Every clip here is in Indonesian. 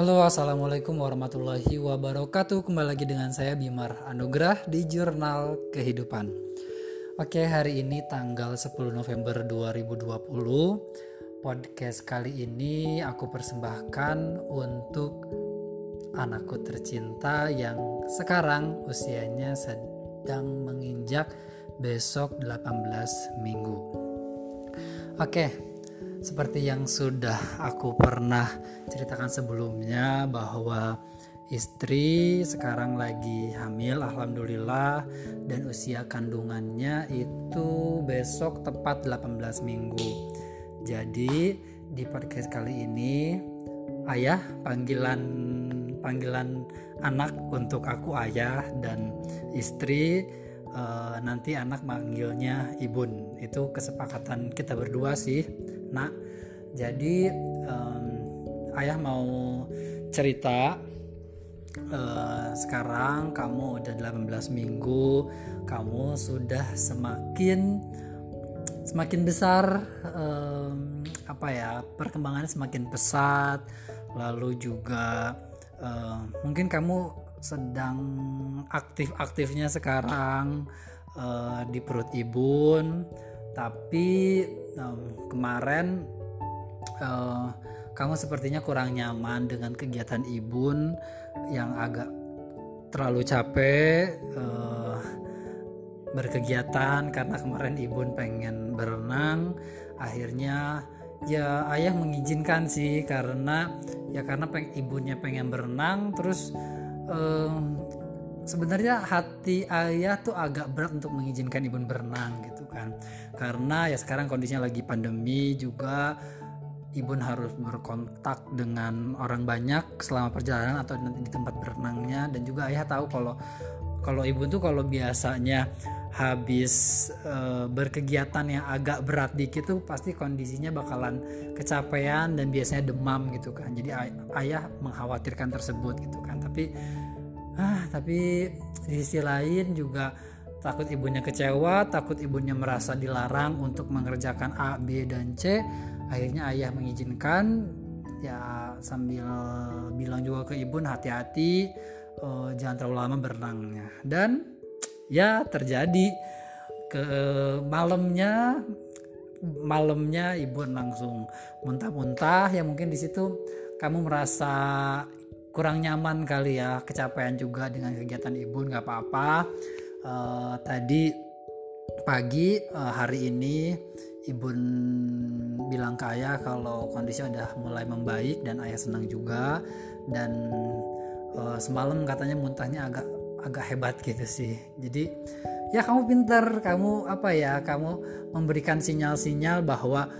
Halo, assalamualaikum warahmatullahi wabarakatuh. Kembali lagi dengan saya Bimar Anugrah di Jurnal Kehidupan. Oke, hari ini tanggal 10 November 2020. Podcast kali ini aku persembahkan untuk anakku tercinta yang sekarang usianya sedang menginjak besok 18 minggu. Oke, seperti yang sudah aku pernah ceritakan sebelumnya bahwa istri sekarang lagi hamil alhamdulillah dan usia kandungannya itu besok tepat 18 minggu. Jadi di podcast kali ini ayah panggilan panggilan anak untuk aku ayah dan istri uh, nanti anak manggilnya ibun itu kesepakatan kita berdua sih nak jadi um, ayah mau cerita uh, sekarang kamu udah 18 minggu kamu sudah semakin semakin besar um, apa ya perkembangannya semakin pesat lalu juga uh, mungkin kamu sedang aktif-aktifnya sekarang uh, di perut ibun tapi um, kemarin uh, kamu sepertinya kurang nyaman dengan kegiatan ibun yang agak terlalu capek uh, berkegiatan karena kemarin ibun pengen berenang. Akhirnya ya ayah mengizinkan sih karena ya karena peng, ibunya pengen berenang terus um, sebenarnya hati ayah tuh agak berat untuk mengizinkan ibu berenang gitu kan. Karena ya sekarang kondisinya lagi pandemi juga ibu harus berkontak dengan orang banyak selama perjalanan atau nanti di tempat berenangnya. Dan juga ayah tahu kalau kalau ibu tuh kalau biasanya habis e, berkegiatan yang agak berat dikit tuh pasti kondisinya bakalan kecapean dan biasanya demam gitu kan. Jadi ay ayah mengkhawatirkan tersebut gitu kan. Tapi ah tapi di sisi lain juga takut ibunya kecewa takut ibunya merasa dilarang untuk mengerjakan A B dan C. Akhirnya ayah mengizinkan ya sambil bilang juga ke ibu hati-hati uh, jangan terlalu lama berenangnya. Dan ya terjadi. Ke malamnya malamnya ibu langsung muntah-muntah. Ya mungkin di situ kamu merasa kurang nyaman kali ya kecapean juga dengan kegiatan ibu nggak apa-apa. Uh, tadi pagi uh, hari ini ibu bilang ke ayah kalau kondisi udah mulai membaik dan ayah senang juga. Dan uh, semalam katanya muntahnya agak agak hebat gitu sih. Jadi ya kamu pinter kamu apa ya kamu memberikan sinyal-sinyal bahwa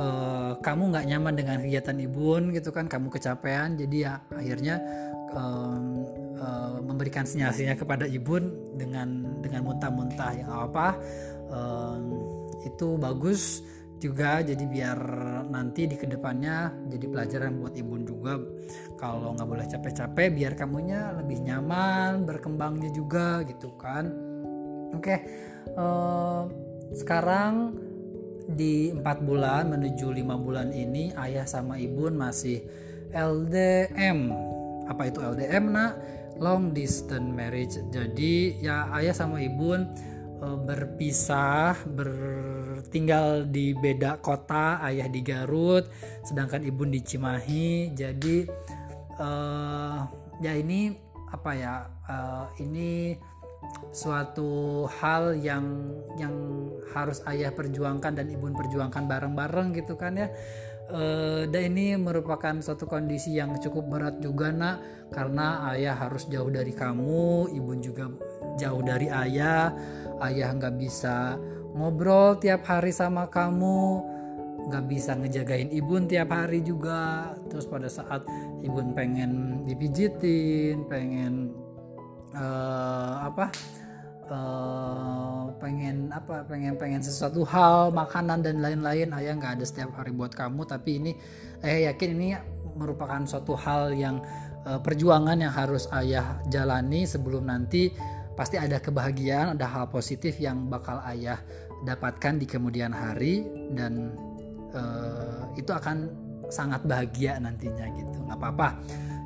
uh, kamu nggak nyaman dengan kegiatan ibun gitu kan kamu kecapean jadi ya akhirnya um, uh, memberikan sinyal-sinyal kepada ibun dengan dengan muntah-muntah yang apa um, itu bagus juga jadi biar nanti di ke depannya jadi pelajaran buat ibun juga kalau nggak boleh capek-capek biar kamunya lebih nyaman berkembangnya juga gitu kan oke okay. uh, sekarang di empat bulan menuju lima bulan ini ayah sama ibu masih LDM apa itu LDM nak? Long distance marriage. Jadi ya ayah sama ibu e, berpisah bertinggal di beda kota ayah di Garut sedangkan ibu di Cimahi. Jadi uh, ya ini apa ya uh, ini suatu hal yang yang harus ayah perjuangkan dan ibu perjuangkan bareng-bareng gitu kan ya. E, dan ini merupakan suatu kondisi yang cukup berat juga nak karena ayah harus jauh dari kamu ibu juga jauh dari ayah. Ayah nggak bisa ngobrol tiap hari sama kamu nggak bisa ngejagain ibu tiap hari juga. Terus pada saat ibu pengen dipijitin pengen uh, apa uh, pengen apa pengen pengen sesuatu hal makanan dan lain-lain. Ayah nggak ada setiap hari buat kamu tapi ini ayah yakin ini merupakan suatu hal yang uh, perjuangan yang harus ayah jalani sebelum nanti pasti ada kebahagiaan ada hal positif yang bakal ayah dapatkan di kemudian hari dan uh, itu akan sangat bahagia nantinya gitu. Nggak apa-apa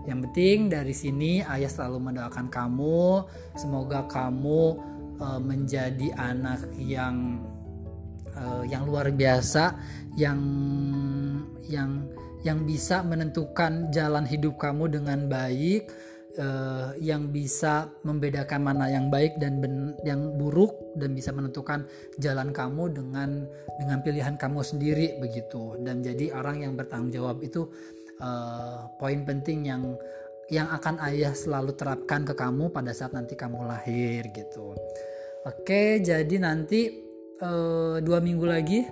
yang penting dari sini ayah selalu mendoakan kamu. Semoga kamu uh, menjadi anak yang uh, yang luar biasa yang yang yang bisa menentukan jalan hidup kamu dengan baik uh, yang bisa membedakan mana yang baik dan ben, yang buruk dan bisa menentukan jalan kamu dengan dengan pilihan kamu sendiri begitu. Dan jadi orang yang bertanggung jawab itu uh, poin penting yang yang akan ayah selalu terapkan ke kamu pada saat nanti kamu lahir gitu. Oke jadi nanti uh, dua minggu lagi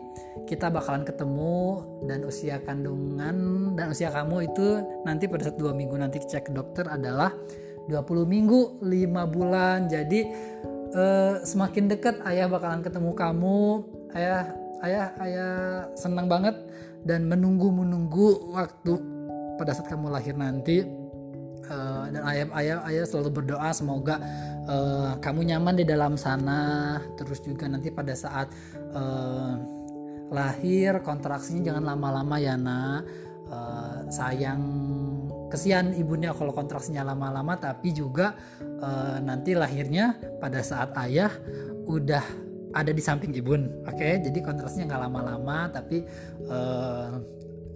kita bakalan ketemu dan usia kandungan dan usia kamu itu nanti pada saat dua minggu nanti cek dokter adalah 20 minggu 5 bulan. Jadi uh, semakin dekat ayah bakalan ketemu kamu. Ayah ayah ayah senang banget dan menunggu menunggu waktu pada saat kamu lahir nanti uh, dan ayah ayah ayah selalu berdoa semoga uh, kamu nyaman di dalam sana. Terus juga nanti pada saat uh, lahir kontraksinya jangan lama-lama ya nak. Uh, sayang kesian ibunya kalau kontraksinya lama-lama tapi juga uh, nanti lahirnya pada saat ayah udah ada di samping ibun oke? Okay? jadi kontraksinya nggak lama-lama tapi uh,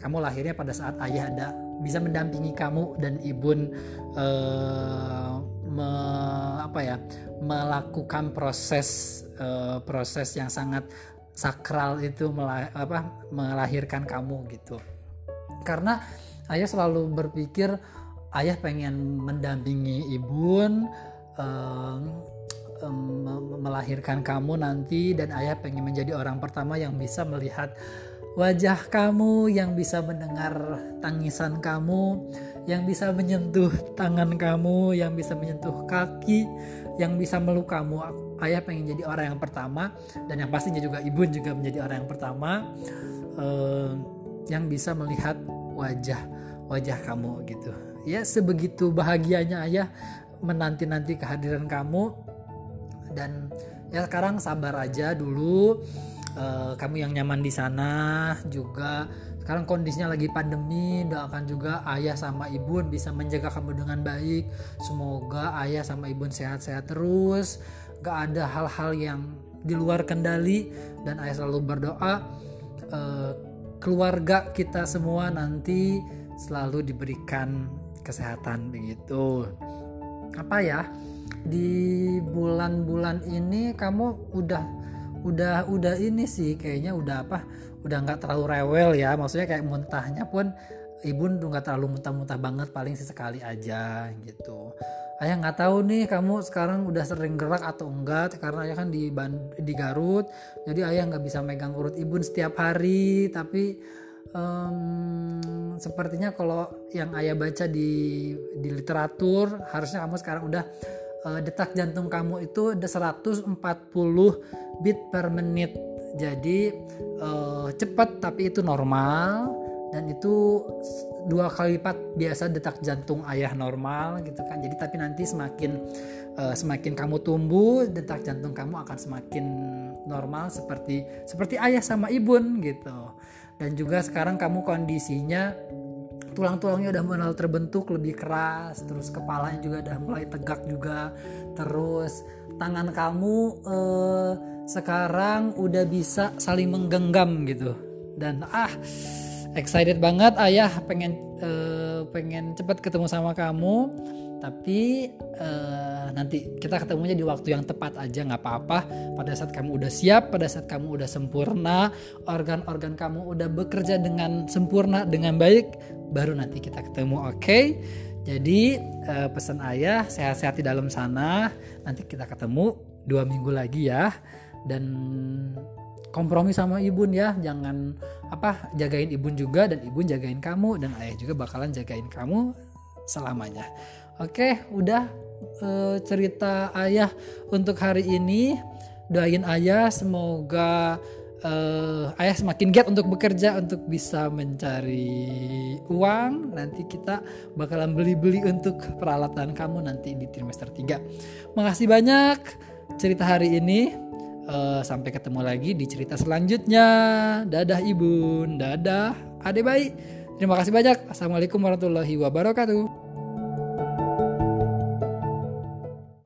kamu lahirnya pada saat ayah ada bisa mendampingi kamu dan ibun uh, me, apa ya melakukan proses uh, proses yang sangat sakral itu melah, apa melahirkan kamu gitu. Karena ayah selalu berpikir ayah pengen mendampingi ibun um, melahirkan kamu nanti dan ayah pengen menjadi orang pertama yang bisa melihat wajah kamu yang bisa mendengar tangisan kamu, yang bisa menyentuh tangan kamu, yang bisa menyentuh kaki, yang bisa meluk kamu. Ayah pengen jadi orang yang pertama dan yang pastinya juga ibu juga menjadi orang yang pertama uh, yang bisa melihat wajah wajah kamu gitu. Ya sebegitu bahagianya ayah menanti-nanti kehadiran kamu dan ya sekarang sabar aja dulu uh, kamu yang nyaman di sana juga. Sekarang kondisinya lagi pandemi doakan juga ayah sama ibu bisa menjaga kamu dengan baik. Semoga ayah sama ibu sehat-sehat terus. Gak ada hal-hal yang di luar kendali dan ayah selalu berdoa uh, keluarga kita semua nanti selalu diberikan kesehatan begitu. Apa ya? Di bulan-bulan ini kamu udah udah udah ini sih kayaknya udah apa udah nggak terlalu rewel ya. Maksudnya kayak muntahnya pun ibu tuh nggak terlalu muntah-muntah banget paling sesekali aja gitu. Ayah nggak tahu nih kamu sekarang udah sering gerak atau enggak? Karena ayah kan di di Garut jadi ayah nggak bisa megang urut ibu setiap hari. Tapi um, sepertinya kalau yang ayah baca di di literatur harusnya kamu sekarang udah detak jantung kamu itu ada 140 beat per menit. Jadi uh, cepat tapi itu normal dan itu dua kali lipat biasa detak jantung ayah normal gitu kan. Jadi tapi nanti semakin uh, semakin kamu tumbuh detak jantung kamu akan semakin normal seperti seperti ayah sama ibun gitu. Dan juga sekarang kamu kondisinya tulang-tulangnya udah mulai terbentuk lebih keras terus kepalanya juga udah mulai tegak juga. Terus tangan kamu eh, sekarang udah bisa saling menggenggam gitu. Dan ah excited banget ayah. Pengen eh, pengen cepat ketemu sama kamu tapi uh, nanti kita ketemunya di waktu yang tepat aja nggak apa-apa. Pada saat kamu udah siap pada saat kamu udah sempurna organ-organ kamu udah bekerja dengan sempurna dengan baik baru nanti kita ketemu oke? Okay? jadi uh, pesan ayah sehat-sehat di dalam sana. Nanti kita ketemu dua minggu lagi ya. Dan kompromi sama ibun ya. Jangan apa jagain ibun juga dan ibun jagain kamu dan ayah juga bakalan jagain kamu selamanya Oke, udah uh, cerita ayah untuk hari ini. Doain ayah semoga uh, ayah semakin giat untuk bekerja untuk bisa mencari uang. Nanti kita bakalan beli-beli untuk peralatan kamu nanti di trimester 3. Makasih banyak cerita hari ini. Uh, sampai ketemu lagi di cerita selanjutnya. Dadah ibu, dadah adek baik. Terima kasih banyak. Assalamualaikum warahmatullahi wabarakatuh.